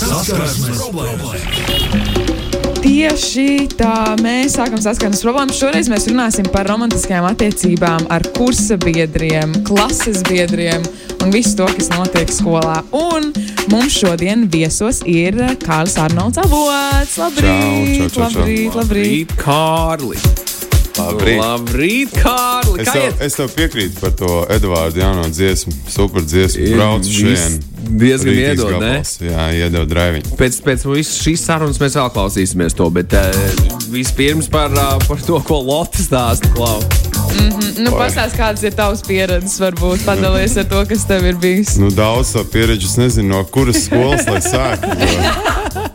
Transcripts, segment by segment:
Saskarsmes problēma. Tieši tā mēs sākam saskarsmes problēmu. Šoreiz mēs runāsim par romantiskajām attiecībām ar kursa biedriem, klases biedriem un visu to, kas notiek skolā. Un mums šodien viesos ir Kārlis Arnolds Avots. Labrīt, Čau, čau, čau, čau. labrīt, labrīt. Kārli! Labrīt. Labrīt, Kārli! Es Kā tev, es tev piekrītu par to Edvardu jauno dziesmu, super dziesmu. Ir Brauc šodien. Diezgan iedod, ne? gabals. Jā, iedod draiviņu. Pēc, pēc šīs sarunas mēs vēl klausīsimies to, bet uh, vispirms par, uh, par to, ko Lotte stāsta. Klau. Nu, Pastāst, kādas ir tavas pieredzes, varbūt padalies ar to, kas tev ir bijis. Nu, daudz savu pieredzi, es nezinu, no kuras skolas lai sāktu. jo-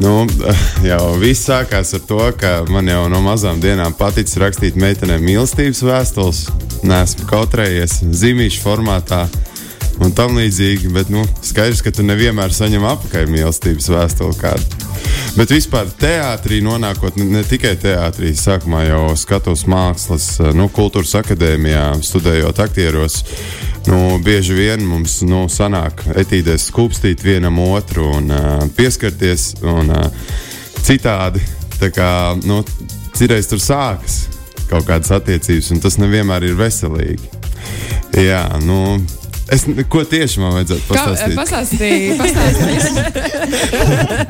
Nu, jau viss sākās ar to, ka man jau no mazām dienām paticis rakstīt meitenēm mīlestības vēstules. Nē, esmu kautrējies zīmīšu formātā un tam līdzīgi. Bet nu, skaidrs, ka tu nevienmēr saņem apakaļ mīlestības vēstuli kādu. Bet vispār teātrī nonākot, ne, tikai teātrī, sākumā jau skatos mākslas, nu, kultūras akadēmijā, studējot aktieros. Nu, bieži vien mums nu, sanāk etīdēs skūpstīt vienam otru un uh, pieskarties un uh, citādi. Tā kā nu, citreiz tur sākas kaut kādas attiecības, un tas nevienmēr ir veselīgi. Jā, nu, es, ko tieši man vajadzētu Kā, pastāstīt? pastāstīji.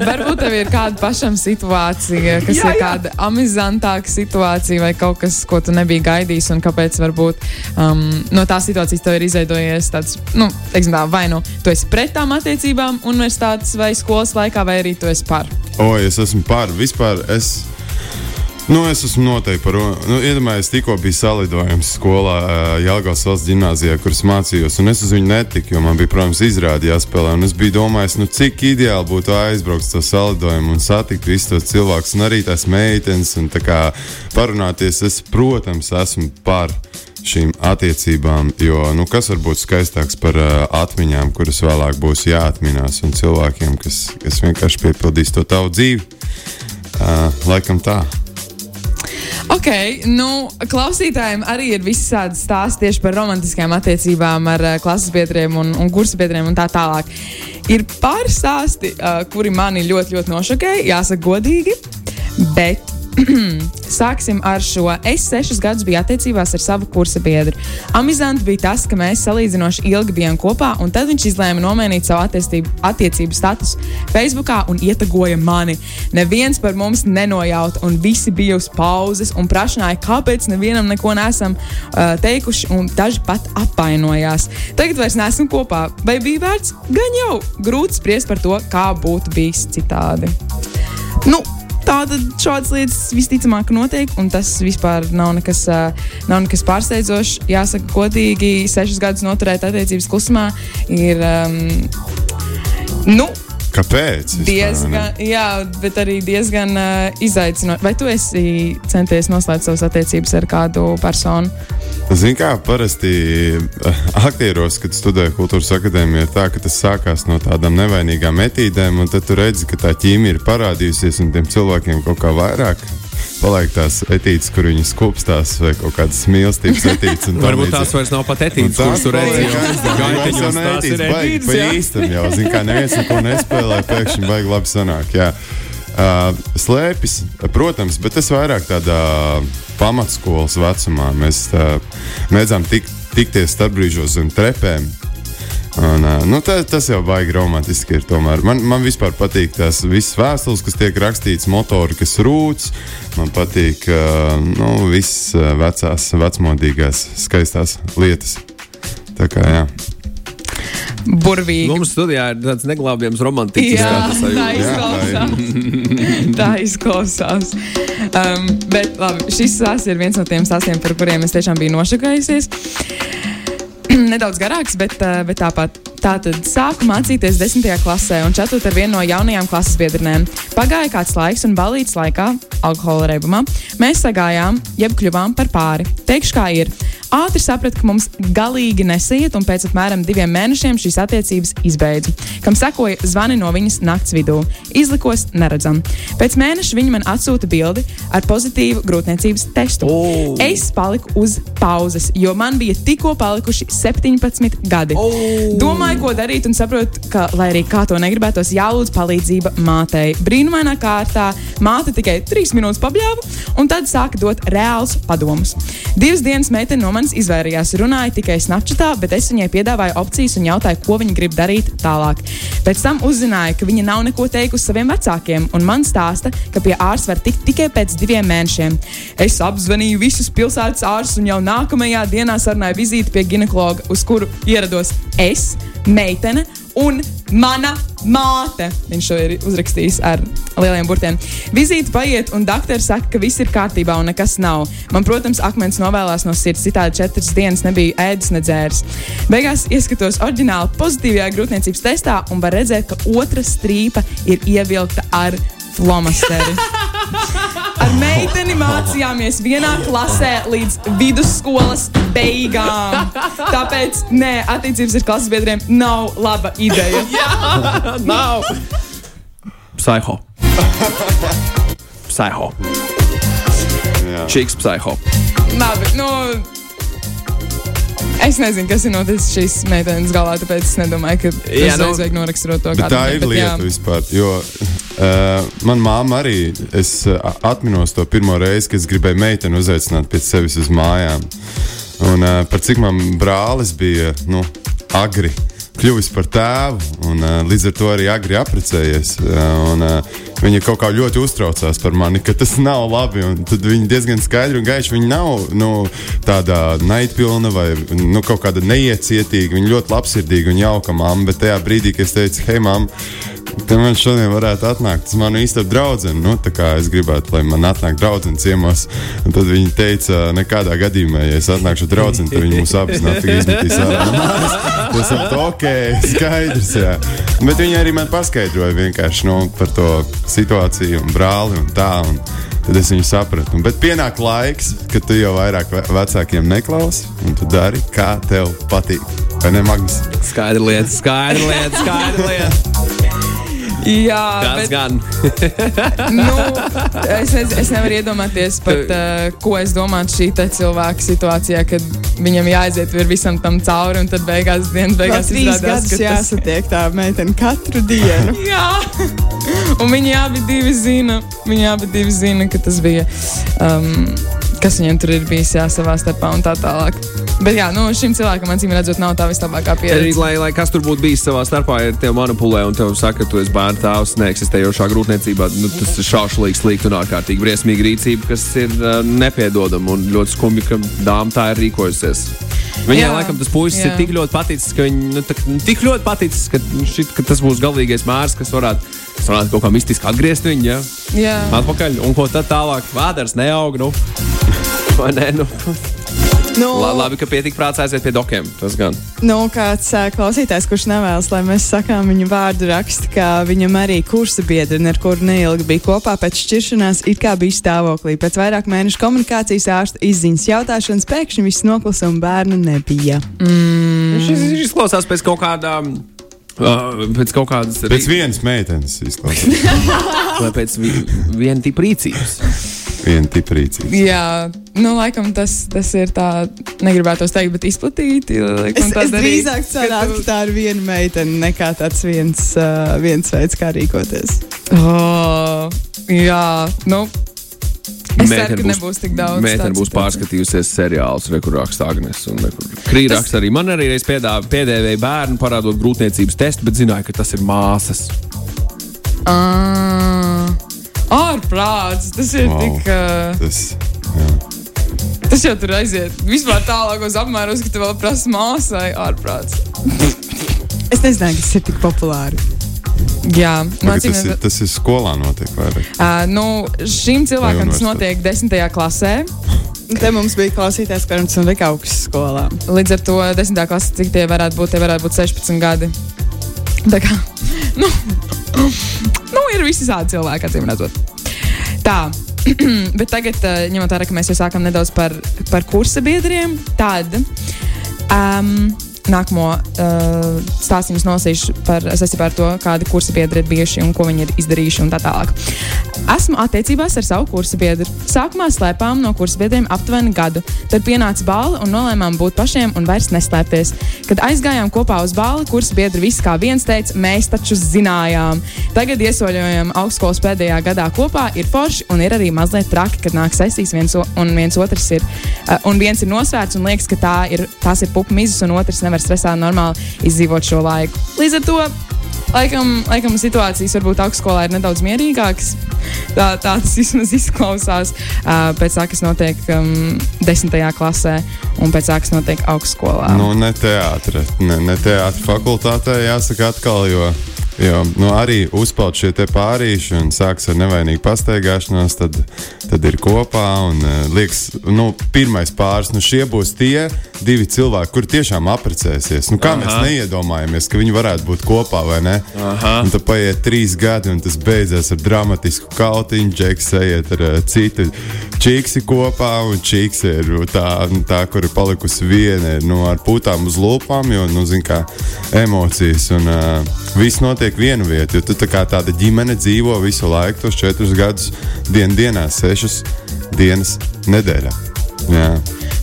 Varbūt tev ir kāda pašam situācija, kas jā, Jā, ir jā. kāda amizantāka situācija vai kaut kas, ko tu nebiji gaidījis un kāpēc varbūt um, no tās situācijas tev ir izveidojies tāds, nu, teiksim tā, vai nu tu esi pret tām attiecībām universitātes vai skolas laikā, vai arī tu esi par. O, es esmu par vispār. Es, nu, es esmu noteikti par. Nu, Iedomājieties, tikko bija salidojums skolā Jālgājas valsts gimnājā, kuras mācījos, es uz viņu netiku, jo man bija, protams, izrādi jāspēlē. Un es biju domājis, nu, cik ideāli būtu aizbraukt uz to salidojumu un satikt visus tos cilvēkus, un arī tās meitenes, un tā kā parunāties. Es, protams, esmu par šīm attiecībām, jo nu, kas var būt skaistāks par uh, atmiņām, kuras vēlāk būs jāatminās, un cilvēkiem, kas, kas vienkārši piepildīs to tavu dzīvi. Uh, laikam tā. Ok, nu, klausītājiem arī ir visādi stāsti tieši par romantiskām attiecībām ar uh, klases biedriem un, un kursu biedriem un tā tālāk. Ir pāris stāsti, uh, kuri mani ļoti, ļoti nošokēja, jāsaka, godīgi. Bet sāksim ar šo. Es sešus gadus biju attiecībās ar savu kursa biedru. Amizanti bija tas, ka mēs salīdzinoši ilgi bijām kopā, un tad viņš izlēma nomainīt savu attiecību, statusu Facebook un ietagoja mani. Neviens par mums nenojauta, un visi bija uz pauzes un prašināja, kāpēc nevienam neko nesam uh, teikuši, un daži pat apvainojās. Tagad vairs neesam kopā. Vai bija vērts? Gan jau grūti spriest par to, kā būtu bijis citādi. Nu, Tātad šādas lietas visticamāk notiek, un tas vispār nav nekas, nav nekas pārsteidzošs. Jāsaka, godīgi, sešus gadus noturēt attiecības klusumā ir. Um, nu, Kāpēc? Diezgan, jā, bet arī diezgan uh, izaicinoši. Vai tu esi centies noslēgt savas attiecības ar kādu personu? Zini, kā parasti eh, aktieros, kad studē kultūras akadēmijā, ir tā, ka tas sākās no tādām nevainīgām etīdēm, un tad tu redzi, ka tā ķīmija ir parādījusies, un tiem cilvēkiem kaut kā vairāk paliek tās etīdes, kur viņi skūpstās, vai kaut kādas mīlestības tam Varbūt tās vairs nav pat etīdes, tās kuras tu redzi. paliek aizdomās. Gaiteņos Vairs jau ir neetīdes, baigi pa īstam jau. Zini, kā neviens neko nespēlē, pēkšņi baigi labi sanāk. Jā. Uh, slēpjas, protams, bet tas vairāk tādā pamatskolas vecumā. Mēs uh, mēdzām tik, tikties starpbrīžos zem trepēm. Un, uh, nu, tā, tas jau baigi romantiski ir. Tomēr. Man, man vispār patīk tās visas vēstules, kas tiek rakstītas, motori, kas rūc. Man patīk uh, nu, visas vecās, vecmodīgās, skaistās lietas. Tā kā jā. Burvīgi. Mums studijā ir tāds neglābjams romantisks Jā, tā Jā, izklausās. tā izklausās. Um, bet labi, šis stāsts ir viens no tiem stāstiem, par kuriem es tiešām biju nošakājusies. Nedaudz garāks, bet, uh, bet tāpat. Tātad sāku mācīties 10. klasē un čatot ar vienu no jaunajām klases biedrenēm. Pagāja kāds laiks, un balīdzes laikā, alkohola reibumā, mēs sagājām, jeb kļuvām par pāri. Teikšu, kā ir. Ātri sapratu, ka mums galīgi nesiet, un pēc apmēram diviem mēnešiem šīs attiecības izbeidzu. Kam sekoja zvani no viņas nakts vidū. Izlikos neredzam. Pēc mēneša viņa man atsūta bildi ar pozitīvu grūtniecības testu. O! Es paliku uz pauzes, jo man bija tikko palikuši 17 gadi. O! Domāju, Nezināju, ko darīt, un saprotu, ka, lai arī kā to negribētos, jālūdz palīdzība mātei. Brīnumainā kārtā māte tikai trīs minūtes pabļāva, un tad sāka dot reāls padomus. Divas dienas meitene no manis izvairījās, runāja tikai Snapchatā, bet es viņai piedāvāju opcijas un jautāju, ko viņa grib darīt tālāk. Pēc tam uzzināju, ka viņa nav neko teikusi saviem vecākiem, un man stāsta, ka pie ārsta var tikt tikai pēc diviem mēnešiem. Es apzvanīju visus pilsētas ārstus un jau nākamajā dienā sarunāju vizīti pie ginekologa, uz kuru ierados es, meitene un mana māte. Viņš to ir uzrakstījis ar lieliem burtiem. Vizīte paiet, un doktors saka, ka viss ir kārtībā un nekas nav. Man, protams, akmens novēlās no sirds, citādi četras dienas nebija ēdis, nedzēris. Beigās ieskatos oriģināli pozitīvajā grūtniecības testā un var redzēt, ka otra strīpa ir ievilkta ar flomasteri. Ar meiteni mācījāmies vienā klasē līdz vidusskolas beigām. Tāpēc, nē, attiecības ar klases biedriem nav laba ideja. Nav! Psiho. Psiho. Jā. Čiks psiho. Labi, nu. Es nezinu, kas ir noticis šīs meitenes galā, tāpēc es nedomāju, ka Jā, tas nu, vajag noraksturot to Bet kādu tā ir lieta vispār. Jo uh, manā māte arī, es uh, atminos to pirmo reizi, kad es gribēju meiteni uzaicināt pie sevis uz mājām. Un uh, par cik man brālis bija nu, agri kļuvis par tēvu, un uh, līdz ar to arī agri apprecējies. Uh, un, uh, viņa kaut kā ļoti uztraucās par mani, ka tas nav labi. Tad viņa diezgan skaidri un gaiši. Viņa nav nu, tāda naidpilna vai nu, kaut kāda neiecietīga. Viņa ļoti labsirdīga un jauka mamma. Bet tajā brīdī, kad es teicu, hei, mamma, Te man šodien varētu atnākt, tas man īstenībā draudzene. Nu, es gribētu, lai man atnāk draudzene ciemos. Tad viņi teica, nekādā gadījumā, ja es atnākšu draudzene, tad viņi mūs naktī izmetīs ārā. Tas ir ok, skaidrs. Jā. Bet viņi arī man paskaidroja vienkārši nu, par to situāciju un brāli un tā. Un Tad es viņu sapratu. Bet pienāk laiks, kad tu jau vairāk ve- vecākiem neklausi, un tu dari, kā tev patīk. Vai ne, Magnus? Skaidra lieta, skaidra lieta, skaidra lieta. Jā, Tas bet, gan. nu, es, nez, es nevaru iedomāties, pat, uh, ko es domātu šī te cilvēka situācijā, kad viņam jāaiziet visam tam cauri, un tad beigās dienas beigās izrādās, ka tas jāsatiek tā meitene katru dienu. Jā, un viņi abi divi zina, viņi abi divi zina, ka tas bija, um, kas viņiem tur ir bijis jā, savā starpā un tā tālāk. Bet jā, nu, šim cilvēkam, acīm redzot, nav tā vislabākā Arī, pieredze. lai, lai kas tur būtu bijis savā starpā, ja te manipulē un te saka, ka tu esi bērnu tēvs neeksistējošā grūtniecībā, nu, tas ir šaušalīgs, slikti un ārkārtīgi briesmīga rīcība, kas ir uh, nepiedodama un ļoti skumji, ka dāma tā ir rīkojusies. Viņai Jā, laikam tas puisis ir jā. tik ļoti paticis, ka, viņa, nu, tā, tik ļoti paticis, ka, šit, ka tas būs galīgais mērs, kas varētu, kas varētu kaut kā mistiski atgriezt viņu. Ja? Jā, Atpakaļ, un ko tad tālāk? Vēders neaug. Nu. Vai ne? Nu, Nu, la, labi, ka pietika prāts aiziet pie dokiem. Tas gan. nu, kāds ā, klausītājs, kurš nevēlas, lai mēs sakām viņa vārdu, raksta, ka viņam arī kursa biedri, ar kuru neilgi bija kopā pēc šķiršanās, it kā bija stāvoklī. Pēc vairāk mēnešu komunikācijas ārsta izziņas jautāšanas pēkšņi viss noklusa un bērnu nebija. Mm. Šis šis izklausās pēc kaut kādām. Uh, pēc kaut kādas Pēc vienas meitenes izklausās. vai pēc vi, viena tipa rīcības. Viena tipa rīcība. jā. Nu, laikam tas, tas ir tā, negribētu teikt, bet izplatīti. Laikam, Es, es drīzāk ka cerētu, tu- ka tā ir viena meitene, nekā tāds viens, uh, viens veids, kā rīkoties. Oh, jā, nu. Ka nebūs tik daudz. Mēģinājums būs pārskatījusies seriālus, kur raksta Agnēs. Krīraksts arī man arī reiz piedā, piedēvēja bērnu parādot grūtniecības testu, bet zināja, ka tas ir māsas. Ah, Ārprāts, tas ir Wow. tik. Uh, Tas, jā. tas jau tur aiziet vispār tālākos apmēros, ka tu vēl prasa māsai ārprāts. Es nezināju, ka tas ir tik populāri. Jā, acīm tas, ir, tas ir skolā notiek vairāk. Uh, nu, šīm cilvēkam tas notiek desmitajā klasē. Te mums bija klausītājs, kuriem tas notika augstskolā. Līdz ar to desmitā klasē, cik tie varētu būt, tie varētu būt 16 gadi. Tā kā, nu, nu ir visi tādi cilvēki, acīm redzot. Tā. Bet tagad, eh, ņemot vērā, ka mēs jau sākam nedaudz par, par kursa biedriem, tad um, nākamo uh, stāstu jums nolasīšu par saistībā ar to, kādi kursa biedri ir bijuši un ko viņi ir izdarījuši un tā tālāk. Esmu attiecībās ar savu kursa biedru. Sākumā slēpām no kursa biedriem aptuveni gadu. Tad pienāca balva un nolēmām būt pašiem un vairs neslēpties. Kad aizgājām kopā uz balvu, kursa biedri visi kā viens teica, mēs taču zinājām. Tagad iesoļojam augstskolas pēdējā gadā kopā, ir forši un ir arī mazliet traki, kad nāk sesijas viens un viens otrs ir, uh, un viens ir nosvērts un liekas, ka tā ir, tās ir pupu mizas un otrs nevar stresā normāli izdzīvot šo laiku. Līdz ar to Laikam, laikam situācijas varbūt augstskolā ir nedaudz mierīgākas. Tā, tā tas vismaz izklausās uh, pēc tā, kas notiek um, desmitajā klasē un pēc tā, kas notiek augstskolā. Nu, ne teātris, ne, ne teātris fakultātē, jāsaka, atkal, jo, jo nu, arī uzpeld šie pārīši un sāks ar nevainīgu pastaigāšanos, tad, tad ir kopā. Un, uh, liekas, nu, pirmais pāris, nu, šie būs tie divi cilvēki, kuri tiešām apprecēsies. Nu, kā Aha. mēs neiedomājamies, ka viņi varētu būt kopā vai ne? Tad paiet trīs gadi, un tas beidzās ar dramatisku kautiņu. Džeks ejiet ar uh, citu čīksi kopā, un čīks ir tā, tā kur ir palikusi viena nu, ar putām uz lūpām, jo, nu, zin kā, emocijas. Un uh, viss notiek vienu vietu, jo tu tā kā tāda ģimene dzīvo visu laiku, tos četrus gadus, dien dienā, sešas dienas nedēļā. Jā.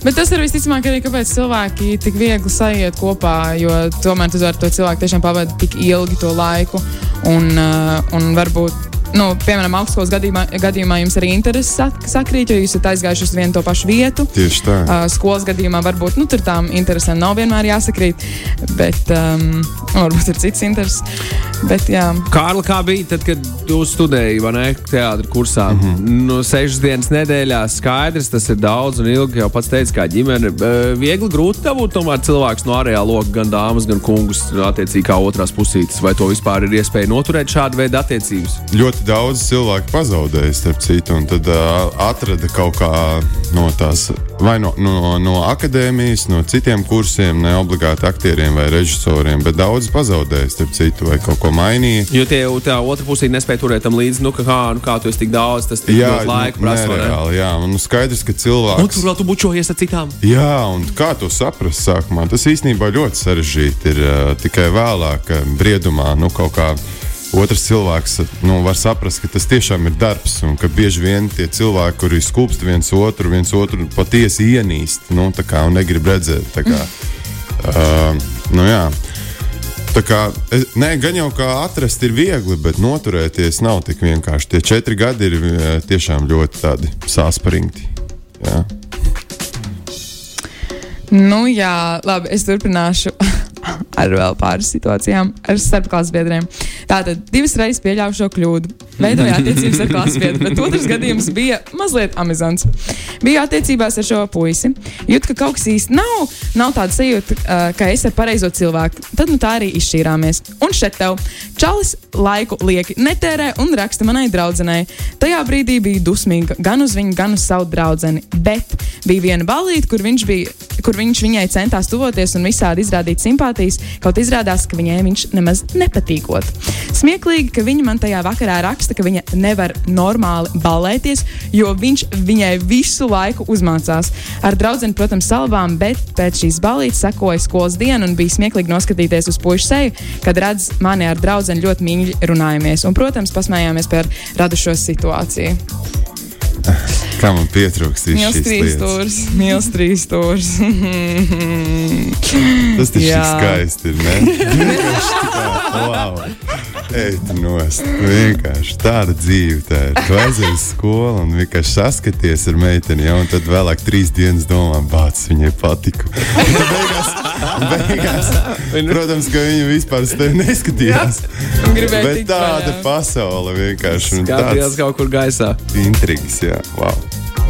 Bet tas ir visticamāk arī, kāpēc cilvēki tik viegli sajiet kopā, jo tomēr tu ar to cilvēku tiešām pavadi tik ilgi to laiku. Un, uh, un varbūt, nu, piemēram, augstskolas gadījumā, gadījumā jums arī intereses sak sakrīt, jo jūs esat aizgājuši uz vienu to pašu vietu. Tieši tā. Uh, skolas gadījumā varbūt nu, tur tām interesēm nav vienmēr jāsakrīt, bet um, varbūt ir cits intereses. Bet, jā. Kārli, kā bija tad, kad jūs studējāt, vai ne? Teātris kursā. Mm -hmm. No sešas dienas nedēļā skaidrs, tas ir daudz un ilgi. Jau pats teica, kā ģimene. Viegli grūti dabūt tomēr cilvēks no ārējā loka, gan dāmas, gan kungus, attiecīgi kā otrās pusītes. Vai to vispār ir iespēja noturēt šādu veidu attiecības? ļoti daudz cilvēku pazaudēja, starp citu, un tad uh, atrada kaut kā no tās, vai no, no, no akadēmijas, no citiem kursiem, ne obligāti aktieriem vai režisoriem, bet daudz pazaudēja, starp citu, vai kaut ko mainīja. Jo tie tā otra pusē nespēja turēt tam līdzi, nu, kā, nu, kā tu esi tik daudz, tas tik Jā, ļoti laika nu, prasa. nereāli, jā, un nu, skaidrs, ka cilvēks. tur vēl tu bučojies ar citām. Jā, un kā to saprast sākumā? Tas īstenībā ļoti sarežģīti ir uh, tikai vēlāk, briedumā, nu, kaut kā. Otrs cilvēks nu, var saprast, ka tas tiešām ir darbs, un ka bieži vien tie cilvēki, kuri skūpst viens otru, viens otru patiesi ienīst, nu, tā kā, un negrib redzēt. tā Kā, uh, nu, jā. Tā kā, es- nē, gan jau kā atrast ir viegli, bet noturēties nav tik vienkārši. Tie četri gadi ir tiešām ļoti sāspringti. Jā. Nu, jā, labi, es turpināšu ar vēl pāris situācijām ar starpklases biedriem. Tātad divas reizes pieļāvu šo kļūdu. Veidoju attiecības ar klases biedru, bet otrs gadījums bija mazliet amizants. Biju attiecībās ar šo puisi. Jūt, ka kaut kas īsti nav, nav tāda sajūta, ka es ar pareizo cilvēku. Tad nu tā arī izšķīrāmies. Un šeit tev čalis laiku lieki netērē un raksta manai draudzenei. Tajā brīdī bija dusmīga gan uz viņu, gan uz savu draudzeni. Bet bija viena balīte, kur viņš bija kur viņš viņai centās tuvoties un visādi izrādīt simpātijas, kaut izrādās, ka viņai viņš nemaz nepatīkot. Smieklīgi, ka viņa man tajā vakarā raksta, ka viņa nevar normāli balēties, jo viņš viņai visu laiku uzmācās. Ar draugu, protams, salvām, bet pēc šīs balītes sekoja skolas diena un bija smieklīgi noskatīties uz pušu seju, kad redz mani ar draugu ļoti mīļi runājamies. Un, protams, pasmējāmies par radušo situāciju. Kā man pietrūkst šīs trīs stūris, mīls trīs stūris. Tas taču skaisti ir. ne? Wow. Ej, tu nost. Vienkārši tāda dzīve. Tā ir. Tu aizej uz skolu un vienkārši saskaties ar meiteni, ja, un tad vēlāk trīs dienas domā, bācis viņai patika. Beigās, beigās, protams, ka viņa vispār neskatījās. Bet tāda pasaule vienkārši. Skatījās tāds kaut kur gaisā. Intrigas, jā. Wow.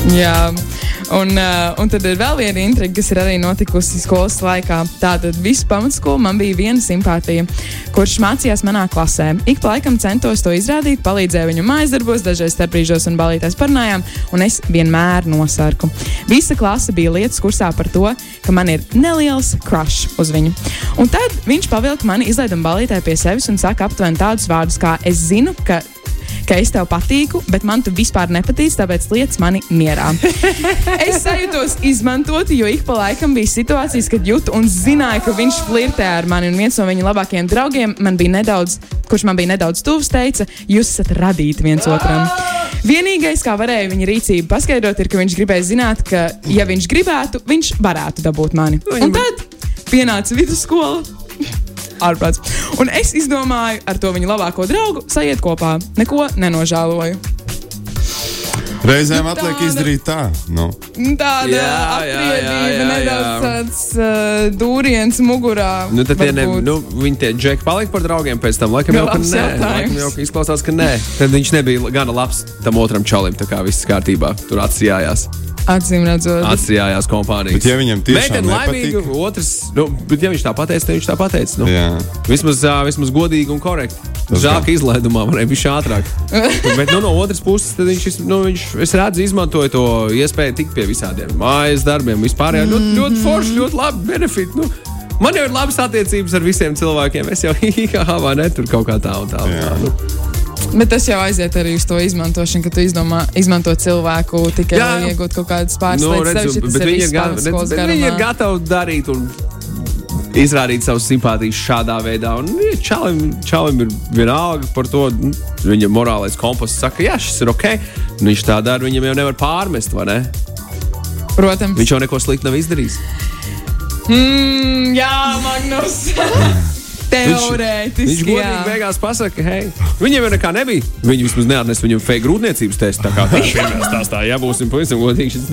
Jā, un, uh, un tad ir vēl viena intriga, kas ir arī notikusi skolas laikā. Tātad visu pamatskolu man bija viena simpātija, kurš mācījās manā klasē. Ik pa laikam centos to izrādīt, palīdzēju viņu mājas darbos, dažreiz starpbrīžos un balītēs parunājām, un es vienmēr nosarku. Visa klase bija lietas kursā par to, ka man ir neliels crush uz viņu. Un tad viņš pavilka mani izlaiduma balītē pie sevis un saka aptuveni tādus vārdus, kā es zinu, ka ka es tev patīku, bet man tu vispār nepatīc, tāpēc liec mani mierā. es sajūtos izmantoti, jo ik pa laikam bija situācijas, kad jūtu un zināju, ka viņš flirtē ar mani. Un viens no viņa labākajiem draugiem man bija nedaudz, kurš man bija nedaudz tuvs, teica, jūs esat radīti viens otram. Vienīgais, kā varēja viņa rīcību paskaidrot, ir, ka viņš gribēja zināt, ka, ja viņš gribētu, viņš varētu dabūt mani. Un tad pienāca vidusskola. Ārprāts. Un es izdomāju ar to viņa labāko draugu sajiet kopā. Neko nenožēloju. Reizēm Nu, atliek tāda- izdarīt tā. Nu, Tāda jā, atriebība, jā, nedaudz tāds uh, dūriens mugurā. Nu, tad tie ne, nu, viņi tie džeki palika par draugiem pēc tam. Laikam jau, ka nē, laikam jau ka izklausās, ka nē. Tad viņš nebija gana labs tam otram čalim. Tā kā viss kārtībā. Tur atsijājās. Acīm redzot, Atsijājās kompānijas. Bet ja viņam tiešām Meitene laimīga, otrs, nu, bet ja viņš tā pateica, tad viņš tā pateica. Nu. jā. Vismaz, ā, vismaz godīgi un korekti. Žēl, ka izlaidumā varēja būt ātrāk. Bet nu, no otras puses, viņš, nu, viņš es redzu, izmantoja to iespēju tikt pie visādiem mājas darbiem, vispār. Mm -hmm. Ļoti forši, ļoti labi benefiti. Nu, man jau ir labas attiecības ar visiem cilvēkiem. Es jau īkā ne tur kaut kā tā un tā. Un tā nu. Bet tas jau aiziet arī uz to izmantošanu, ka tu izdomā, izmanto cilvēku tikai Jā. lai iegūtu kaut kādas pāris Nu, bet viņi ir, viss ga- pāris redz, bet viņi ir gatavi darīt un izrādīt savu simpātiju šādā veidā. Un ja čalim, čalim ir vienalga par to. nu, Viņa morālais kompass saka, jā, šis ir ok. Un viņš tā dara, viņam jau nevar pārmest, vai ne? Protams. Viņš jau neko sliktu nav izdarījis. Mm, jā, Magnus. Viņš Teorētiski. godīgi jā. beigās pasakā, hei, viņam jau nekā nebija. Viņi vismaz neatnesa viņam fake grūtniecības testu. Tā kā tā pirmā stāstā, ja būsim pavisam godīgi, šis,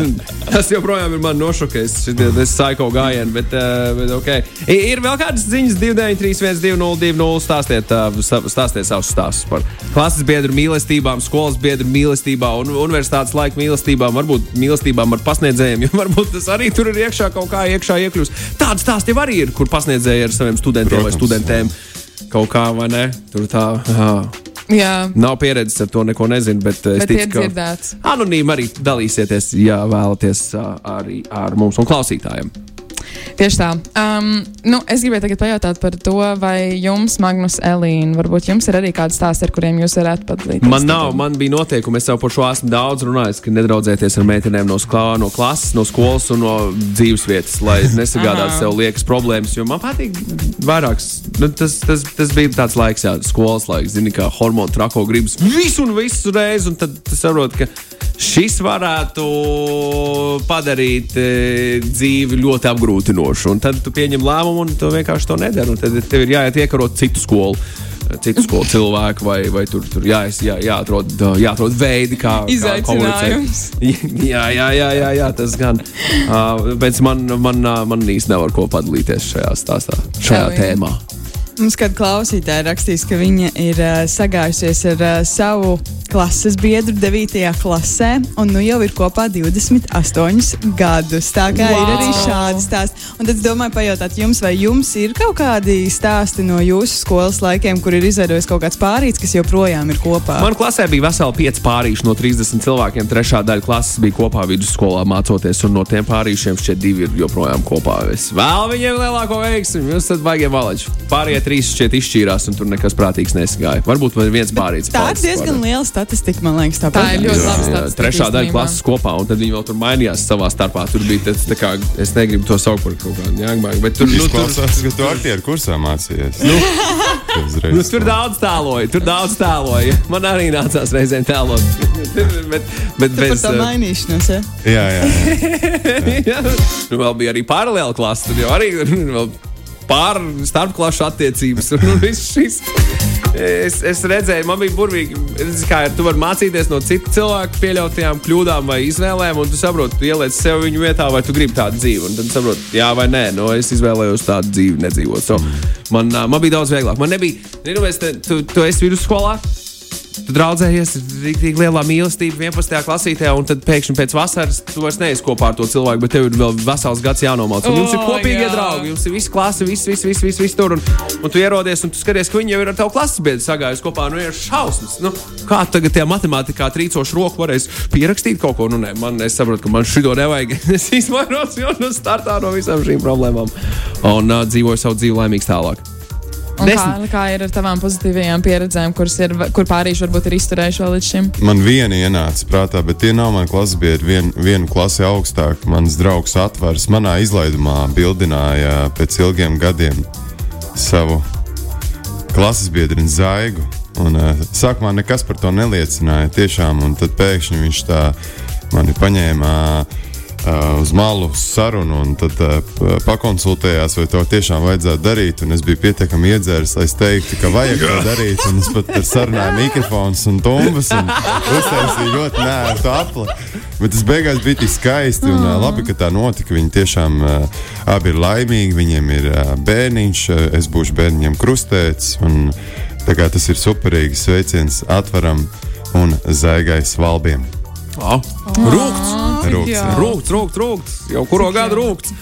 tas joprojām ir man nošokējis. Šis ir psycho gājiens, bet, uh, bet ok. Ir, vēl kādas ziņas, 293, 202, stāstiet, sa- stāstiet savus stāstus par klases biedru mīlestībām, skolas biedru mīlestībām un universitātes laika mīlestībām, varbūt mīlestībām ar pasniedzējiem, jo varbūt tas arī tur ir iekšā kaut kā iekšā iekļūst. Tāds stāsts jau arī ir, kur pasniedzēji ar saviem studentiem vai Protams. Studentiem kaut kā, vai ne? Tur tā. Jā. Jā, Nav pieredzes ar to, neko nezinu, bet es bet ir ticu, ka anonīmi arī dalīsieties, ja vēlaties uh, arī ar mums un klausītājiem. Tieši tā. Um, nu, es gribēju tagad pajautāt par to, vai jums, Magnus, Elīna, varbūt jums ir arī kāds stāsts, ar kuriem jūs varētu padalīties. Man nav, man bija noteikumi, es jau par šo esmu daudz runājis, ka nedraudzēties ar meitenēm no, sklā, no klases, no skolas un no dzīves vietas, lai nesagādātu sev liekas problēmas. Jo man patīk vairākas. Nu, tas, tas, tas bija tāds laiks, jā, skolas laiks, zini, kā hormonu trako gribas visu un visu reizi, un tad tu saproti, ka šis varētu padarīt e, dzīvi ļoti apgrūtinošu. Un tad tu pieņem lēmumu, un tu vienkārši to nedari. Tad tev ir jāiet iekarot citu skolu. Citu skolu cilvēku, vai, vai tur, tur jā, jā, jāatrod, jāatrod veidi, kā Izaicinājums. Kā jā, jā, jā, jā, jā, tas gan. Uh, bet man, man, man īsti nevar ko padalīties šajā stāstā, šajā Elīna. tēmā. Mums kāda klausītāja rakstīs, ka viņa ir uh, sagājusies ar uh, savu klases biedru 9. klasē, un nu jau ir kopā 28 gadus. Tā kā wow. ir arī šādi stāsti. Un tad es domāju, pajautāt jums, vai jums ir kaut kādi stāsti no jūsu skolas laikiem, kur ir izveidojis kaut kāds pārīts, kas joprojām ir kopā. Man klasē bija veseli pieci pārīši no 30 cilvēkiem. Trešā daļa klases bija kopā vidusskolā mācoties, un no tiem pārīšiem šie divi ir joprojām kopā. Es vēlu viņiem lielāko veiksmi. Jūs esat baigiem valači. Pārējie trīs šķiet izšķīrās, un tur nekas prātīgs nesagāja. Varbūt viens pārīts. Tā ir diezgan pārējais. liela statistika, man liekas. Tā ir ļoti Jā, laba jā, statistika. Trešā daļa klases kopā, un tad viņi vēl tur mainījās savā starpā. Tur bija tas, tā kā, es negribu to saukt par kaut kādu jāgmāju, bet tur, nu, tur, Izklausās, ka tu aktieru kursā mācījies. Nu, Nu, tur daudz tēloja, tur daudz tēloja. Man arī nācās reizēm tēlot. bet, bet Tu bez, to uh, mainīšanos, ja? Jā, jā. jā. jā, nu, vēl bija arī paralēla klase. Tur jau arī vēl pār starpklašu attiecības. Un viss šis. Es, es redzēju, man bija burvīgi, kā. Tu vari mācīties no citu cilvēku pieļautajām kļūdām vai izvēlēm, un tu saproti, tu ieliec sev viņu vietā, vai tu gribi tādu dzīvi. Un tad saproti, jā vai nē, no es izvēlējos tādu dzīvi nedzīvot. So, man, man bija daudz vieglāk. Man nebija, zinu, es te, tu, tu esi vidusskolā. Tu draudzējies, ir tik liela mīlestība 11. klasītē, un tad pēkšņi pēc vasaras tu vairs neesi kopā ar to cilvēku, bet tev ir vēl vesels gads jānomāca. Un jums ir O, kopīgie jā. draugi, jums ir visi klasi, viss, viss, viss, viss, viss tur. Un, un tu ierodies, un tu skaties, ka viņi jau ir ar tavu klases biedru sagājuši kopā. Nu, ir šausmas. Nu, kā tagad tajā matemātikā trīcošu roku varēs pierakstīt kaut ko? Nu, nē, man, es saprotu, ka man šito nevajag. es izvairos jau no startā no visām šīm problēmām un uh, dzīvoju savu dzīvi laimīgs tālāk. Kā, Desmit. kā ir ar tavām pozitīvajām pieredzēm, kuras ir, kur pārīši varbūt ir izturējuši vēl līdz šim? Man viena ienāca prātā, bet tie nav mani klases biedri. Vien, vienu klasi augstāk mans draugs atvars manā izlaidumā bildināja pēc ilgiem gadiem savu klases biedru Zaigu. Un, uh, sākumā nekas par to neliecināja tiešām, un tad pēkšņi viņš tā mani paņēma uh, uz malu sarunu un tad uh, pakonsultējās, vai to tiešām vajadzētu darīt. Un es biju pietiekami iedzēris, lai es teiktu, ka vajag to darīt. Un es pat ar sarunāju mikrofons un tumbas un uztaisīju ļoti nērtu apli. Bet tas beigās bija tik skaisti un uh, labi, ka tā notika. Viņi tiešām uh, abi ir laimīgi, viņiem ir uh, bērniņš, uh, es būšu bērniņam krustēts. Un, tas ir superīgi sveiciens atvaram un zaigai svalbiem. Oh. Rūkts, Rūkts, rūkts, rūkts, rūkts. Jau kuro gadu rūkts.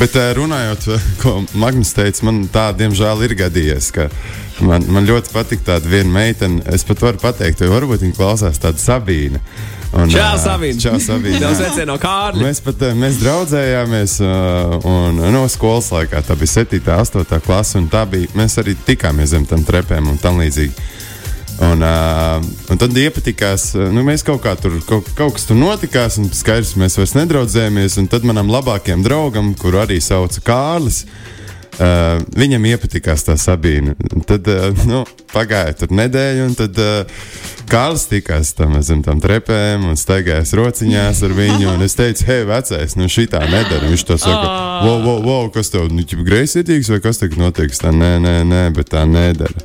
Bet uh, runājot, ko Magnus teica, man tā diemžēl ir gadījies. ka Man, man ļoti patīk tāda viena meitene. Es pat varu pateikt, jo varbūt viņa klausās tāda Sabīna. Un, Čau, ā, Sabīne. Čau, Sabīne. Tev jā. sveicienu no Kārļa. Mēs pat ā, mēs draudzējāmies, un no skolas laikā tā bija 7, 8 klase, un tā bija. Mēs arī tikāmies zem tam trepēm un tam līdzīgi. Un, uh, un tad iepatikās, nu, mēs kaut kā tur, kaut, kaut kas tur notikās, un skaidrs, mēs vairs nedraudzējāmies. Un tad manam labākajam draugam, kuru arī sauca Kārlis, Uh, viņam iepatikās tā sabīne. Tad uh, nu, pagāja tur nedēļa, un tad uh, Kārlis tikās tam zem tam trepēm un staigājās rociņās ar viņu. Un es teicu, hei, vecais, nu šī tā nedara. Viņš to saka, wow, wow, wow, kas tev nu, greizsirdīgs vai kas tagad notiek? Tā nē, nē, nē, bet tā nedara.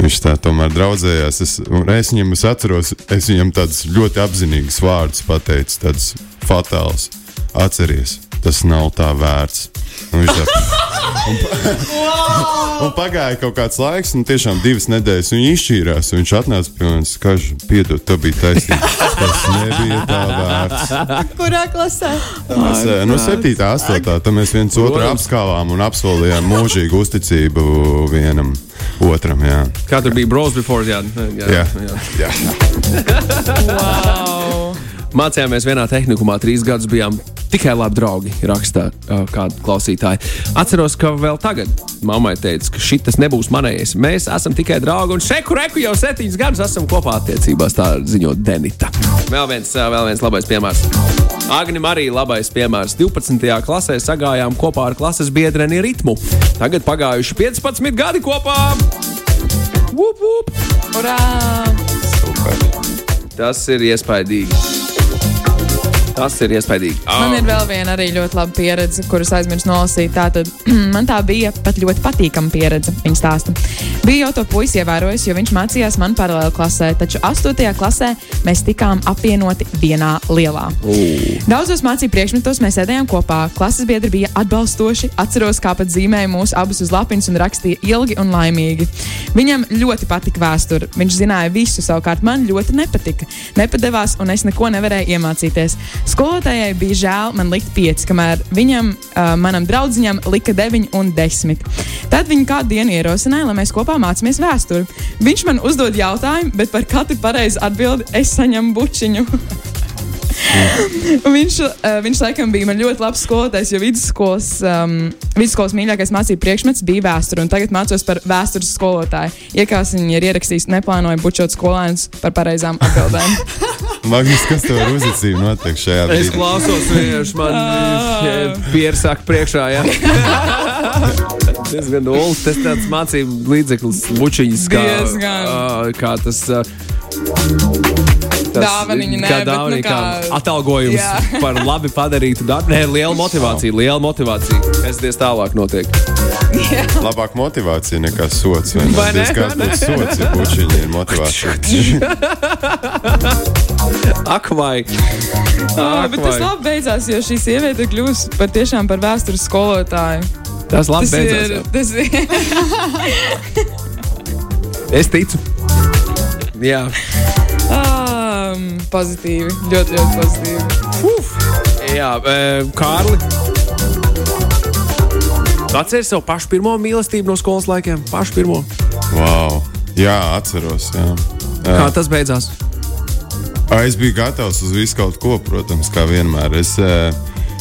Viņš tā tomēr draudzējās. Es, es viņam es atceros, es viņam tādus ļoti apzinīgus vārdus pateicu, tādus fatālus. Atceries, tas nav tā vērts. Un viņš tā, un, pa, un pagāja kaut kāds laiks, un tiešām divas nedēļas viņa izšķīrās. un Viņš atnāca pie manis, ka piedod, tā bija taisnība. Tas nebija tā vērts. Kurā klasē? Mēs, no 7. un 8. tam mēs viens otru apskāvām un apsolījām mūžīgu uzticību vienam otram. Jā. Kā tur bija Bros before? Jā, jā, Jā. jā. Jā. Wow. Mācījāmies vienā tehnikumā, trīs gadus bijām tikai labi draugi, rakstā uh, kāda klausītāja. Atceros, ka vēl tagad mammai teica, ka šis nebūs manējais. Mēs esam tikai draugi, un šeku reku jau septiņus gadus esam kopā attiecībās, tā ziņo Denita. Vēl viens, vēl viens labais piemērs. Agnim arī labais piemērs. 12. klasē sagājām kopā ar klases biedreni ritmu. Tagad pagājuši 15 gadi kopā. Vup, vup. Urā! Tas ir iespaidīgi. Tas ir iespaidīgi. Man ir vēl viena arī ļoti laba pieredze, kuras aizmirsu nolasīt. Tātad man tā bija pat ļoti patīkama pieredze. Viņa stāsta. Bija jau to puisi ievērojis, jo viņš mācījās man paralēli klasē, taču 8. klasē mēs tikām apvienoti vienā lielā. Daudzos mācību priekšmetos mēs sēdējām kopā. Klases biedri bija atbalstoši. Atceros, kā pat zīmēja mūsu abus uz lapiņas un rakstīja ilgi un laimīgi. Viņam ļoti patika vēsture. Viņš zināja visu, savukārt man ļoti nepatika. Nepadevās, un es neko nevarēju iemācīties. Skolotājai bija žēl man likt pieci, kamēr viņam, uh, manam draugiņam, lika deviņi un desmit. Tad viņa kādu dienu ierosināja, lai mēs kopā mācāmies vēsturi. Viņš man uzdod jautājumu, bet par katru pareizu atbildi es saņemu bučiņu. Un viņš, uh, viņš laikam bija man ļoti labs skolotājs, jo vidusskolas, um, vidusskolas mīļākais mācību priekšmets bija vēsture. un Tagad mācos par vēstures skolotāju. Iekās viņa ir ierakstījis, neplānoja bučot skolēnus par pareizām atbildēm. Magnus, kas tev ar uzticību notiek šajā Es brīdī? klausos, viņš man piersaka priekšā. Jā. Diezgan dūls. Tas tāds mācību līdzeklis, bučiņas, kā, ā, kā tas. Ā, Dāvaniņa, nē, kā bet, nu, dāvaniņa, kā kā- atalgojums Jā. par labi padarītu darbu. Nē, liela motivācija, liela motivācija. Kas diez tālāk notiek? Labāk motivācija nekā sots. Vai Vai ne? ne? Kāds būtu sots, ja bučiņi ir motivācija? Ak, vai! Jā, Ak, bet tas vai. labi beidzās, jo šī sieviete kļūst par tiešām par vēstures skolotāju. Tas labi Tas beidzās. ir. jā. Tas ir Es ticu. Jā. Um, pozitīvi. Ļoti, ļoti pozitīvi. Jā, e, Kārli. Atceries savu pašu pirmo mīlestību no skolas laikiem? Pašu pirmo. Wow. Jā, atceros. Jā. Kā tas beidzās? Es biju gatavs uz visu kaut ko, protams, kā vienmēr. Es,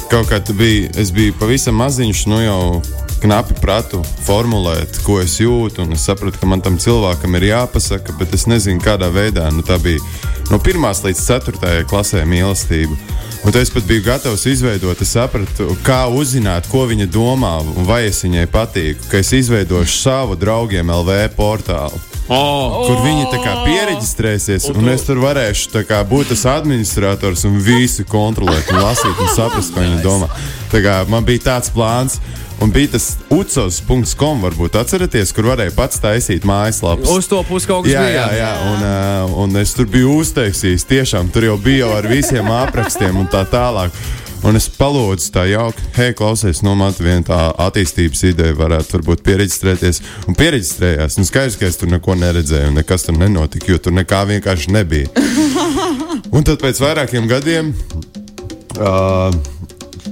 kaut kā tu biji, es biju pavisam maziņš, nu jau knapi pratu formulēt, ko es jūtu. Es sapratu, ka man tam cilvēkam ir jāpasaka, bet es nezinu, kādā veidā. Nu, tā bija no 1 līdz 4 klasē mīlestība. Un es pat biju gatavs izveidot, es sapratu, kā uzzināt, ko viņa domā vai es viņai patīku. Ka es izveidošu savu draugiem LV portālu Oh, kur viņi tā kā pieregistrēsies, un, un es tur varēšu kā, būt tas administrators un visu kontrolēt, un lasīt un saprast, ko viņi domā. Tā kā man bija tāds plāns. Un bija tas ucos.com, varbūt atceraties, kur varēja pats taisīt mājaslapas. uz to pusi kaut kas Jā, bija. jā, jā. Un, uh, un es tur biju uztaisījis. Tiešām tur jau bija jau ar visiem aprakstiem un tā tālāk. Un es palūdzu tā jauki, hei, klausies, no manis viena tā attīstības ideja varētu varbūt pieregistrēties. Un pieregistrējās. Un skaidrs, ka es tur neko neredzēju, un nekas tur nenotika, jo tur nekā vienkārši nebija. Un tad pēc vairākiem gadiem. Uh,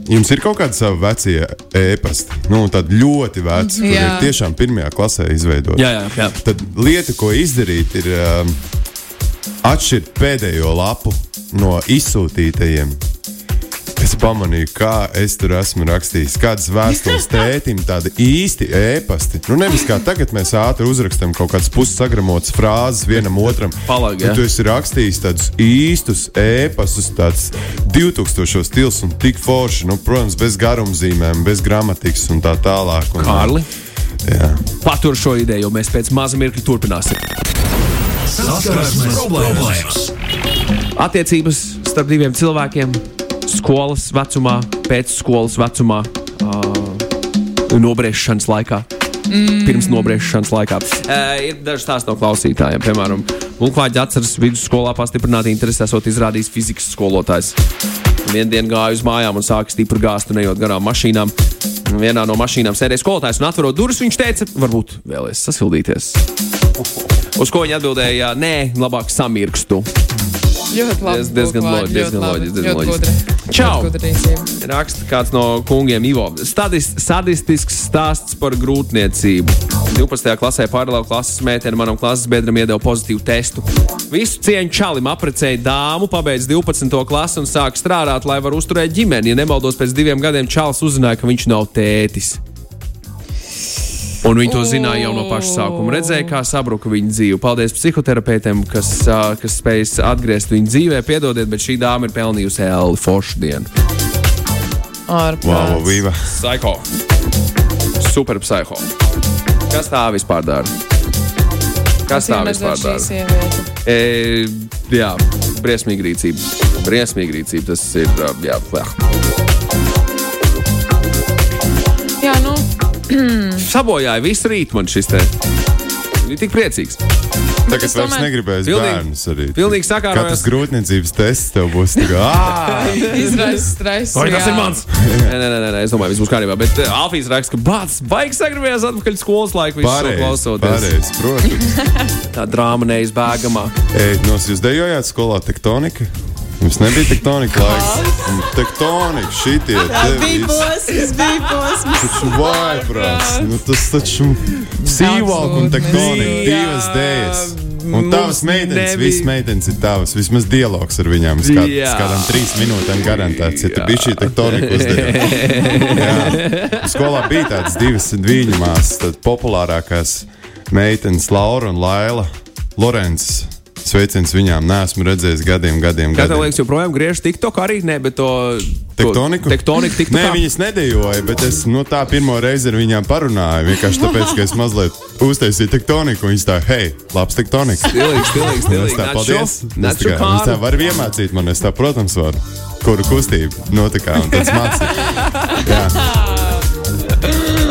Jums ir kaut kādi savi vecie e-pasti, nu, tādi ļoti veci, kur ir tiešām pirmajā klasē izveidoti. Jā, jā, jā. Tad lieta, ko izdarīt, ir um, atšķirt pēdējo lapu no izsūtītajiem. Es pamanīju, kā es tur esmu rakstījis, kādas vēstules tētim, tādi īsti ēpasti. Nu, nevis kā tagad mēs ātri uzrakstām kaut kādas pussagramotas frāzes vienam otram. Palagi, Bet jā. tu esi rakstījis tādus īstus ēpastus, tāds 2000 stils un tik forši, nu, protams, bez garumzīmēm, bez gramatikas un tā tālāk. Un, Kārli, Jā. patur šo ideju, jo mēs pēc maza mirkļa turpināsim. Saskarsmes problēmas. Attiecības starp diviem cilvēkiem, skolas vecumā, pēcskolas vecumā, uh, nobriešanas laikā. Mm. Pirms nobriešanas laikā. Uh, ir daži stāsti no klausītājiem. Piemēram, Lunklāģis atceras vidusskolā pastiprināti interesi esot izrādījis fizikas skolotājs. Vienu dienu gāja uz mājām un sāka stipri gāzt, un ejot garām mašīnām. Vienā no mašīnām sēdēja skolotājs un atverot durvis. Viņš teica, varbūt vēlēs sasildīties. Uz ko viņa atbildēja, nē, labāk samirkstu. Ļoti labi. Diez- diezgan loģiski, Čau! Raksta kāds no kungiem, Ivo. Stadis, sadistisks stāsts par grūtniecību. 12. klasē paralēli klases meitene manam klases biedram iedeva pozitīvu testu. Visu cieņu čalim aprecēja dāmu, pabeidz 12. klasi un sāk strādāt, lai varētu uzturēt ģimeni. Ja nemaldos, pēc diviem gadiem čalis uzzināja, ka viņš nav tētis. Un viņi to zināja jau no paša sākuma. Redzēja, kā sabruka viņa dzīve. Paldies psihoterapeitiem, kas, kas spēj atgriezt viņu dzīvē. Piedodiet, bet šī dāma ir pelnījusi Elli Foršu dienu. Ārprāts. Wow, viva. Psycho. Super psiho. Kas tā vispār dara? Kas tā vispār dara? E, jā, briesmīga rīcība. Briesmīga rīcība. Tas ir. Jā, bleh. sabojāja visu rītu man šis te. Viņa tik priecīgs. Tagad es es vairs tomēr- negribēju bērnus arī. pilnīgi sakārojos. Katrs grūtniecības tests tev būs tā kā. "Ā!" izraisa stresu. Vai tas ir mans? nē, nē, nē, nē, es domāju, viss būs kārībā. Bet uh, Alfijas raksta, ka bācis baigs sagribējās atpakaļ skolas laiku. Pareizi, klausoties. pareizi, protams. Tā drāma neizbēgamā. Ej, nos, jūs dejojāt skolā tektonika? Jums nebija tektonika laiks. Un Tektonika, šitie te Bija posms, bija posms. Taču vājprāts. Nu, tas taču sīvalk un tektonika, divas dēļas. Un tavas meitenes, nebija- visas meitenes ir tavas. Vismaz dialogs ar viņām. Es kādām trīs minūtēm garantēts, ja tu biji šī tektonika uzdevuma. Skolā bija tādas divas viņa māsas, tad populārākās meitenes Laura un Laila Lorences. Sveiciens viņām. Nē, esmu redzējis gadiem, gadiem. Kā tev liekas, joprojām griež TikTok arī? Nē, bet to. Tektoniku? Tektoniku, TikTok. Nē, viņas nedejoja, bet es nu, tā pirmo reizi ar viņām parunāju. Vienkārši tāpēc, ka es mazliet uztaisīju tektoniku. Viņas tā, hei, labs tektoniks. Stilīgs, Es stilīgs. tā, paldies. Es Nāc tā Viņas tā var iemācīt man, es tā, protams, varu. Kuru kustību notikā un tāds mācīt.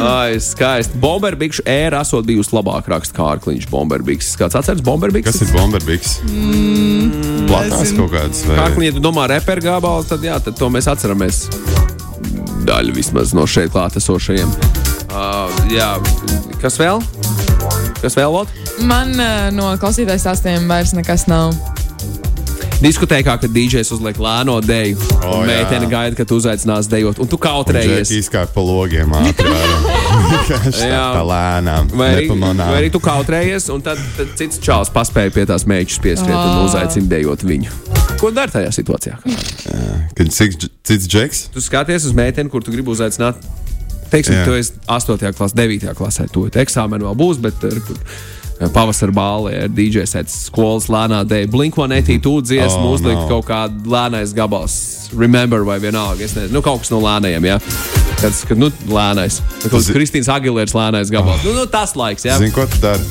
Ai, skaisti. Bomberbikšu ēra esot bijusi labāk raksta Kārkliņš. Bomberbiks. Kāds atceras Bomberbiks? kas ir bomberbiks? Mm, Platās nezinu. kaut kādas. vai- Kārkliņš, ja tu domā reperu gabalu, tad jā, tad to mēs atceramies. Daļa vismaz no šeit klātesošajiem. Uh, jā, kas vēl? Kas vēl? Lot? Man uh, no klausītājas stāstiem vairs nekas nav. Diskotēkā, kad DJs uzliek lēno deju, O, un jā. meitene gaida, ka tu uzaicinās dejot, un tu kautrējies. Džeki izkāpa pa logiem ātri. tā, lēnām. Vai arī, nepamanām. vai arī tu kautrējies, un tad, tad cits čāls paspēja pie tās mēģinājumus pieskriet un Ah. uzaicina dejot viņu. Ko dari tajā situācijā? Kad cits, cits džeks? Tu skaties uz meiteni, kur tu gribi uzaicināt Teiksim, Jā. tu esi 8. klasē, 9. klasē, tu eksāmenu vēl būs, bet tur, tur pavasara bālē ar DJ sets skolas lēnā dēļ. Blink-182 tu dziesmu Oh, oh, uzlikt no. kaut kādu lēnais gabals. Remember vai vienalga, es nezinu, nu, kaut kas no lēnajiem, jā. Tas, ka, nu, lēnais. Kaut kāds Zi- Kristīns Agilērs lēnais gabals. Oh. Nu, nu, tas laiks, jā. Zini, ko tu dari?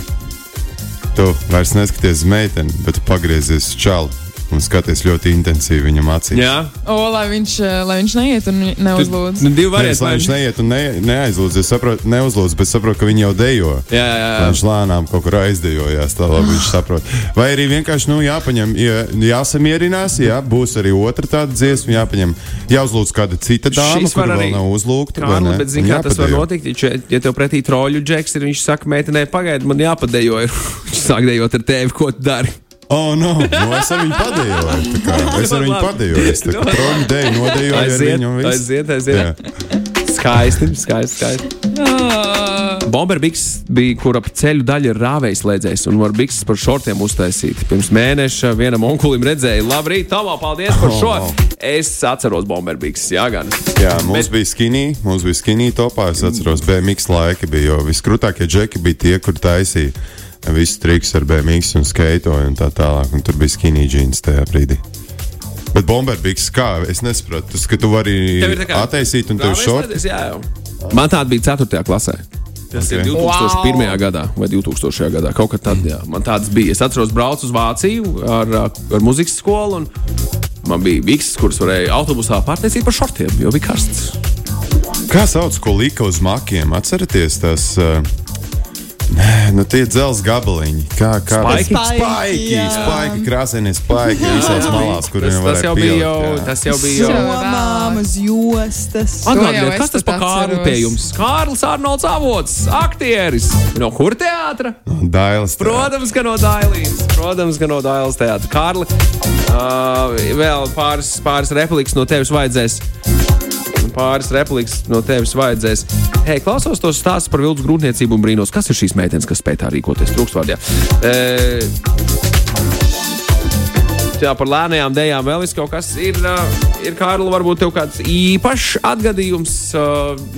Tu vairs neskaties uz meiteni, bet pagriezies uz čalu un skaties ļoti intensīvi viņam acīs. Jā, O, lai viņš, eh, lai viņš neiet un neuzlūdz. nu, divi varianti. lai viņš neiet un ne, neaizlūdz. Es saprotu, neuzlūdz, bet saprotu, ka viņi jau dejo. Jā, jā, jā. Viņš lēnām kaut kur aizdejojās, tā labi viņš saprot. Vai arī vienkārši nu, jāpaņem, jā, jāsamierinās, jā, būs arī otra tāda dziesma, jāpaņem, jāuzlūdz kāda cita dāma, kur vēl nav uzlūgta. ne? bet zini, Un kā tas var notikt? Ja, ja tev pretī troļu džeks ir, viņš saka, meitenei, pagaidi, man jāpadejo. ir." Viņš sāk dejot ar tevi, ko tu dari. Oh, no, nu es ar viņu kā, Es ar viņu. Es tā kā troņu deju nodejoju ar viņu. aiziet, aiziet. Jā. Skaisti, skaisti. skaisti. Bomberbiks bija, kur ap ceļu daļa ir rāvējs slēdzējs, un var bikses par šortiem uztaisīt. Pirms mēneša vienam onkulim redzēja, labrīt, Tomo, paldies par šo. Oh. Es atceros Bomberbiks, jā, gan. Jā, mums Bet- bija skinny, mums bija skinny topā. Es atceros, BMX laika bija, jo viskrūtākie džeki bija tie, kur taisīja visu triks ar BMX un skaitoju un tā tālāk. Un tur bija skinny jeans tajā brīdī. Bet bomberbiks kā? Es nesaprotu, tas, ka tu vari attaisīt un tev šorti. Jā, jau. Man tāda bija 4. klasē. Tas okay. Ok. ir 2001. gadā vai 2000. gadā. Kaut kā tad, jā, man tāds bija. Es atceros, braucu uz Vāciju ar, ar muzikas skolu. un Man bija vikses, kuras varēja autobusā pārtaisīt par šortiem, jo bija karsts. Kā sauc, ko lika uz makiem? Atcerieties tas. Uh, Nē, nu tie dzelzs gabaliņi. Kā kā Spaiki? Spaiki, spaiki, krāsainie spaiki visās malās, kur Tas, viņi tas, jau bija jau, uz jostas. Atgādiniet, kas tas par Kārlu pie jums? Kārlis Arnolds Avots, aktieris. No kur teātra? Dailes. tā. Protams, ka no Dailijas. Protams, ka no Dailas teātra. Kārli, uh, vēl pāris, pāris replikas no tevis vajadzēs. Pāris replikas no tevis vajadzēs. Hei, klausos tos stāstus par vilnu grūtniecību un brīnos, kas ir šīs meitenes, kas spēj tā rīkoties trūkstvārdā. E, Jā, par lēnām dēļām vēl kaut kas ir. Ir Kārlis, varbūt tev kāds īpašs atgadījums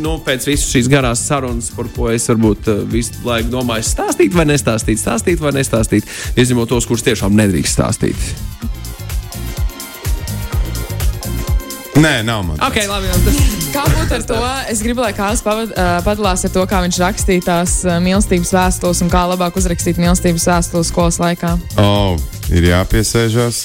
nu, pēc visas šīs garās sarunas, par ko es varbūt visu laiku domāju, stāstīt vai nestāstīt, stāstīt vai nestāstīt, izņemot tos, kurus tiešām nedrīkst stāstīt. Nē, nav man. Ok, labi. Tas... Kā būtu ar to? Es gribu, lai Kāls pavad- ā, padalās ar to, kā viņš rakstīja tās ā, mīlestības vēstules un kā labāk uzrakstīt mīlestības vēstules skolas laikā. Oh, ir jāpiesēžās,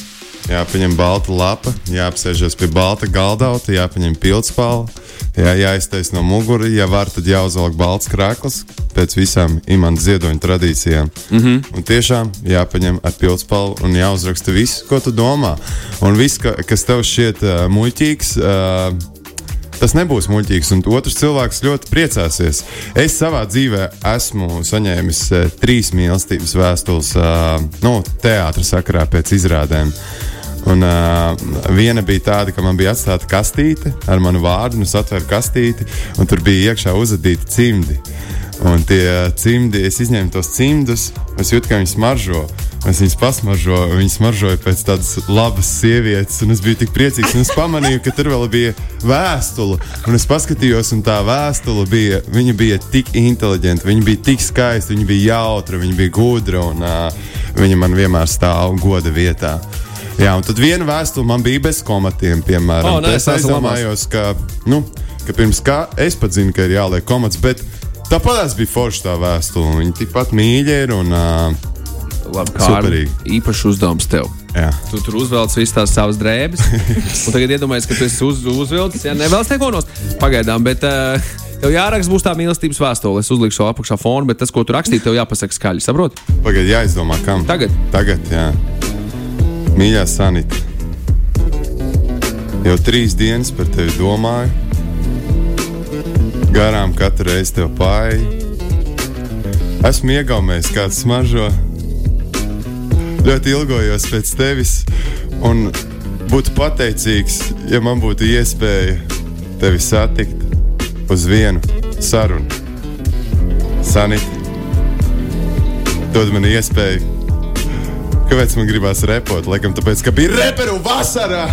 jāpaņem balta lapa, jāapsēžas pie balta galdauta, jāpaņem pildspāle, jā, jāiztais no muguras, ja var, tad jāuzvelk balts krāklis pēc visām imanta ziedoņa tradīcijām. Mm -hmm. Un tiešām jāpaņem ar pildspālu un jāuzraksta viss, ko tu domā. Un viss, ka, kas tev šķiet uh, muļķīgs. Uh, tas nebūs muļķīgs, un otrs cilvēks ļoti priecāsies. Es savā dzīvē esmu saņēmis uh, trīs mīlestības vēstules, uh, nu, teātris sakarā pēc izrādēm. Un, uh, viena bija tāda, ka man bija atstāta kastīte ar manu vārdu, un es atvēru kastīti, un tur bija iekšā uzadīti cimdi. Un tie cimdi, es izņēmu tos cimdus, es jūtu, ka viņi smaržo. Es viņus pasmaržoju, un viņi smaržoja pēc tādas labas sievietes. Un es biju tik priecīgs, es pamanīju, ka tur vēl bija vēstule. Un es paskatījos, un tā vēstule bija, viņa bija tik inteliģenta, viņa bija tik skaista, viņa bija jautra, viņa bija gudra, un uh, viņa man vienmēr stāv goda vietā. Jā, un tad viena vēstule man bija bez komatiem, piemēram. O, nē, es aizdomājos, ka, nu, ka pirms kā es pat zinu, ka ir jāliek komats, bet tāpat tas bija forši tā vēstule. Viņa tikpat mīļa ir un uh, Labi, Kārli, Superīgi. īpašs uzdevums tev. jā. Tu tur uzvelc visas tās savas drēbes. tagad iedomājies, ka tu esi uz, uzvilcis. Jā, nevēlas neko nost. Pagaidām, bet uh, tev jāraksta būs tā mīlestības vēstule. Es uzlikšu šo apakšā fonu, bet tas, ko tu rakstīji, tev jāpasaka skaļi. Saproti? Pagaidiet, jāizdomā, kam. Tagad. Tagad, jā. Mīļā Sanita. Jau trīs dienas par tevi domāju. Garām katru reizi tev pāri. Esmu iegaumējis kādu smaržo. Ļoti ilgojos pēc tevis. Un būtu pateicīgs, ja man būtu iespēja tevi satikt uz vienu sarunu. Sanita, dod man iespēju. Kāpēc man gribās repot? Laikam tāpēc, ka bija reperu vasarā.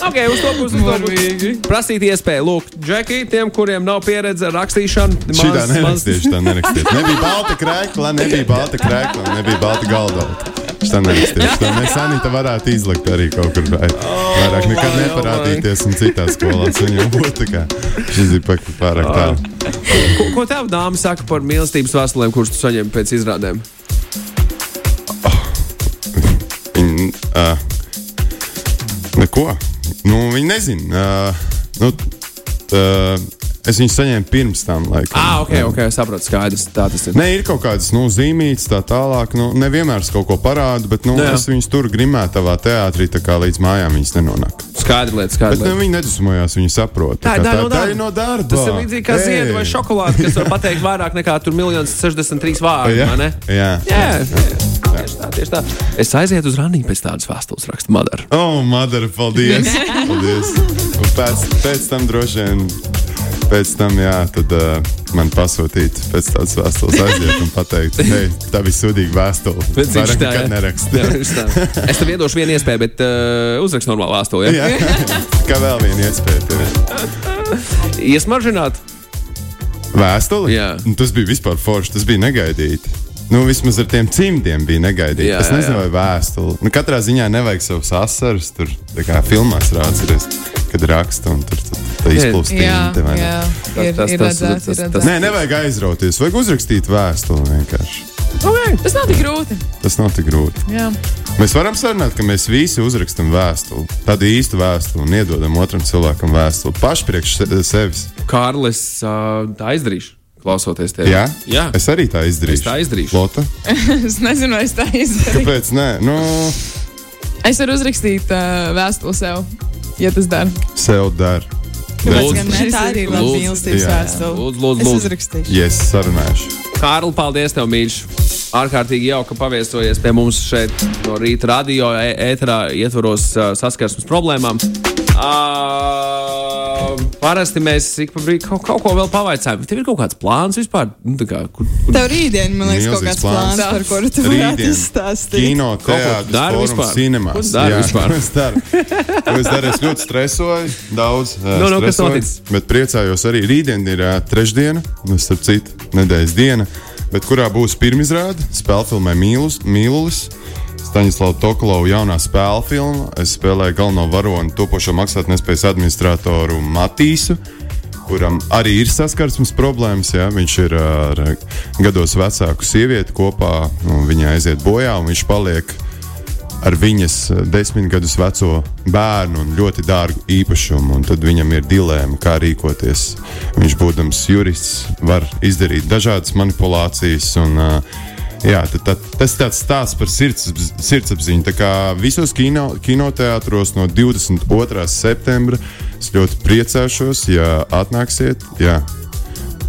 Okay, uz to to pusi. Prasīt iespēju. Lūk, Džeki, tiem, kuriem nav pieredze ar rakstīšanu, Šī tā maz- nerakstīja, šī tā nerakstīja. Nebija balta krēkla, nebija balta krēkla, nebija balta galda. Šī tā tā mēs Anita varētu izlikt arī kaut kur. vai- Vairāk nekad vai, neparādīties un citās skolās. Viņam būtu tā kā šis ir pārāk tālu. Ko, ko tev dāma saka par mīlestības vēstulēm, kuras tu saņem pēc izrādēm? Uh, neko. Nu, viņi nezina. Uh, nu, uh, es viņus saņēmu pirms tam. Laikam. Ah, ok, ok, saprotu, skaidrs. Tā tas ir. Nē, ir kaut kādas nu, zīmītas, tā tālāk. Nu, nevienmēr es kaut ko parādu, bet nu, Jā. es viņus tur grimētavā teātrī, tā kā līdz mājām viņas nenonāk. Skaidra lieta, Bet skaidra nu, lieta. viņi nedusmojās, viņi saprot. Tā ir daļa no darba. daļa no darba. Tas ir līdzīgi kā ziedi vai šokolāde, kas var pateikt vairāk nekā 1,63 vārdu. Jā, vai ne? jā. Jā, tieši tā, tieši tā. Es aizietu uz randiņu pēc tādas vēstules raksta Madara. Oh, Madara, paldies! paldies. Un pēc, pēc tam droši vien. Pēc tam, jā, tad uh, man pasūtīt pēc tādas vēstules aiziet un pateikt, hei, tā bija sudīga vēstule. Bet viņš tā, nekad neraksta. Es tev iedošu vienu iespēju, bet uh, uzrakst normālu vēstuli. Ja? Jā, kā vēl viena iespēja. tev. Iesmaržināt. Vēstuli? Jā. Tas bija vispār forši, tas bija negaidīti. Nu, vismaz ar tiem cimdiem bija negaidīti. Es nezinu, vai vēstuli. Nu, katrā ziņā nevajag savus asaras. Tur tā kā filmās rādzīs, kad raksta un tur tad, tā izplūst. Vai ne? Tas- tas- tas- tas- redzēts. Nē, nevajag aizrauties. Vajag uzrakstīt vēstuli vienkārši. Okay. Tas nav tik grūti. Tas nav tik grūti. Jā. Mēs varam sarunāt, ka mēs visi uzrakstām vēstuli, tādu īstu vēstuli un iedodam otram cilvēkam vēstuli paši priekš se- sevis. Kārlis, uh, tā izdarīšu. Klausoties tevi. Jā? Jā. Es arī tā izdarīšu. Es tā izdarīšu. Lota? Es nezinu, vai es tā izdarīju. Kāpēc? Nē, nu, Es varu uzrakstīt uh, vēstuli sev, ja tas dara. sev dar. Tāpēc, Lūdzu. tā arī ir laba Lūdzu. mīlestības Jā. vēstule. Lūdzu, lūdzu, Es lūdzu. uzrakstīšu. Ja es sarunāšu. Kārli, paldies tev, mīļš. Ārkārtīgi jauki, ka paviesojies pie mums šeit no rīta radio e- ēterā, ietvaros uh, saskarsmes problēmām. Uh, parasti mēs brīdim kaut, kaut ko vēl pavaicājam. Tev ir kaut kāds plāns vispār? Nu, tā kā, kur, kur... Tev rītdien, man liekas, kaut kāds plāns, plāns. par kuru tu varētu izstāstīt. Kino, teātris, dari vispār? cinemās. Ko dari vispār? Es daru. Es daru. Es ļoti stresoju, daudz. ā, Nu, nu, kas stresoju, noticis? Bet priecājos arī. Rītdien ir ā, trešdiena, nu, starp citu, nedēļas diena, bet kurā būs pirmizrāde spēļu filmai Mīlus- Mīlulis. Staņdārzs Tokalovs jaunā spēļu filma. Es spēlēju galveno varoni, topošo maksātnespējas administratoru Matīsu, kuram arī ir saskarsmes problēmas. Jā. Viņš ir ar gados vecāku sievieti kopā, viņa aiziet bojā, un viņš paliek ar viņas desmit gadus veco bērnu un ļoti dārgu īpašumu. Tad viņam ir dilēma, kā rīkoties. Viņš, būdams jurists, var izdarīt dažādas manipulācijas. Un, uh, Jā, tad, tad, tas ir tāds stāsts par sirds, sirdsapziņu. Tā kā visos kino, kinoteātros no 22. septembra es ļoti priecāšos, ja atnāksiet. Jā.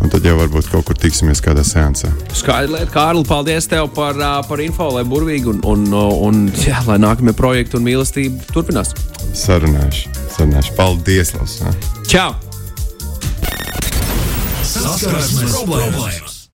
Un tad jau varbūt kaut kur tiksimies kādā seansā. Skaidra lieta, Kārli, paldies tev par, par info, lai burvīgi un, un, un jā, lai nākamie projekti un mīlestība turpinās. Sarunāšu, sarunāšu. Paldies, Lasa! Čau! Saskarsmes problēmas!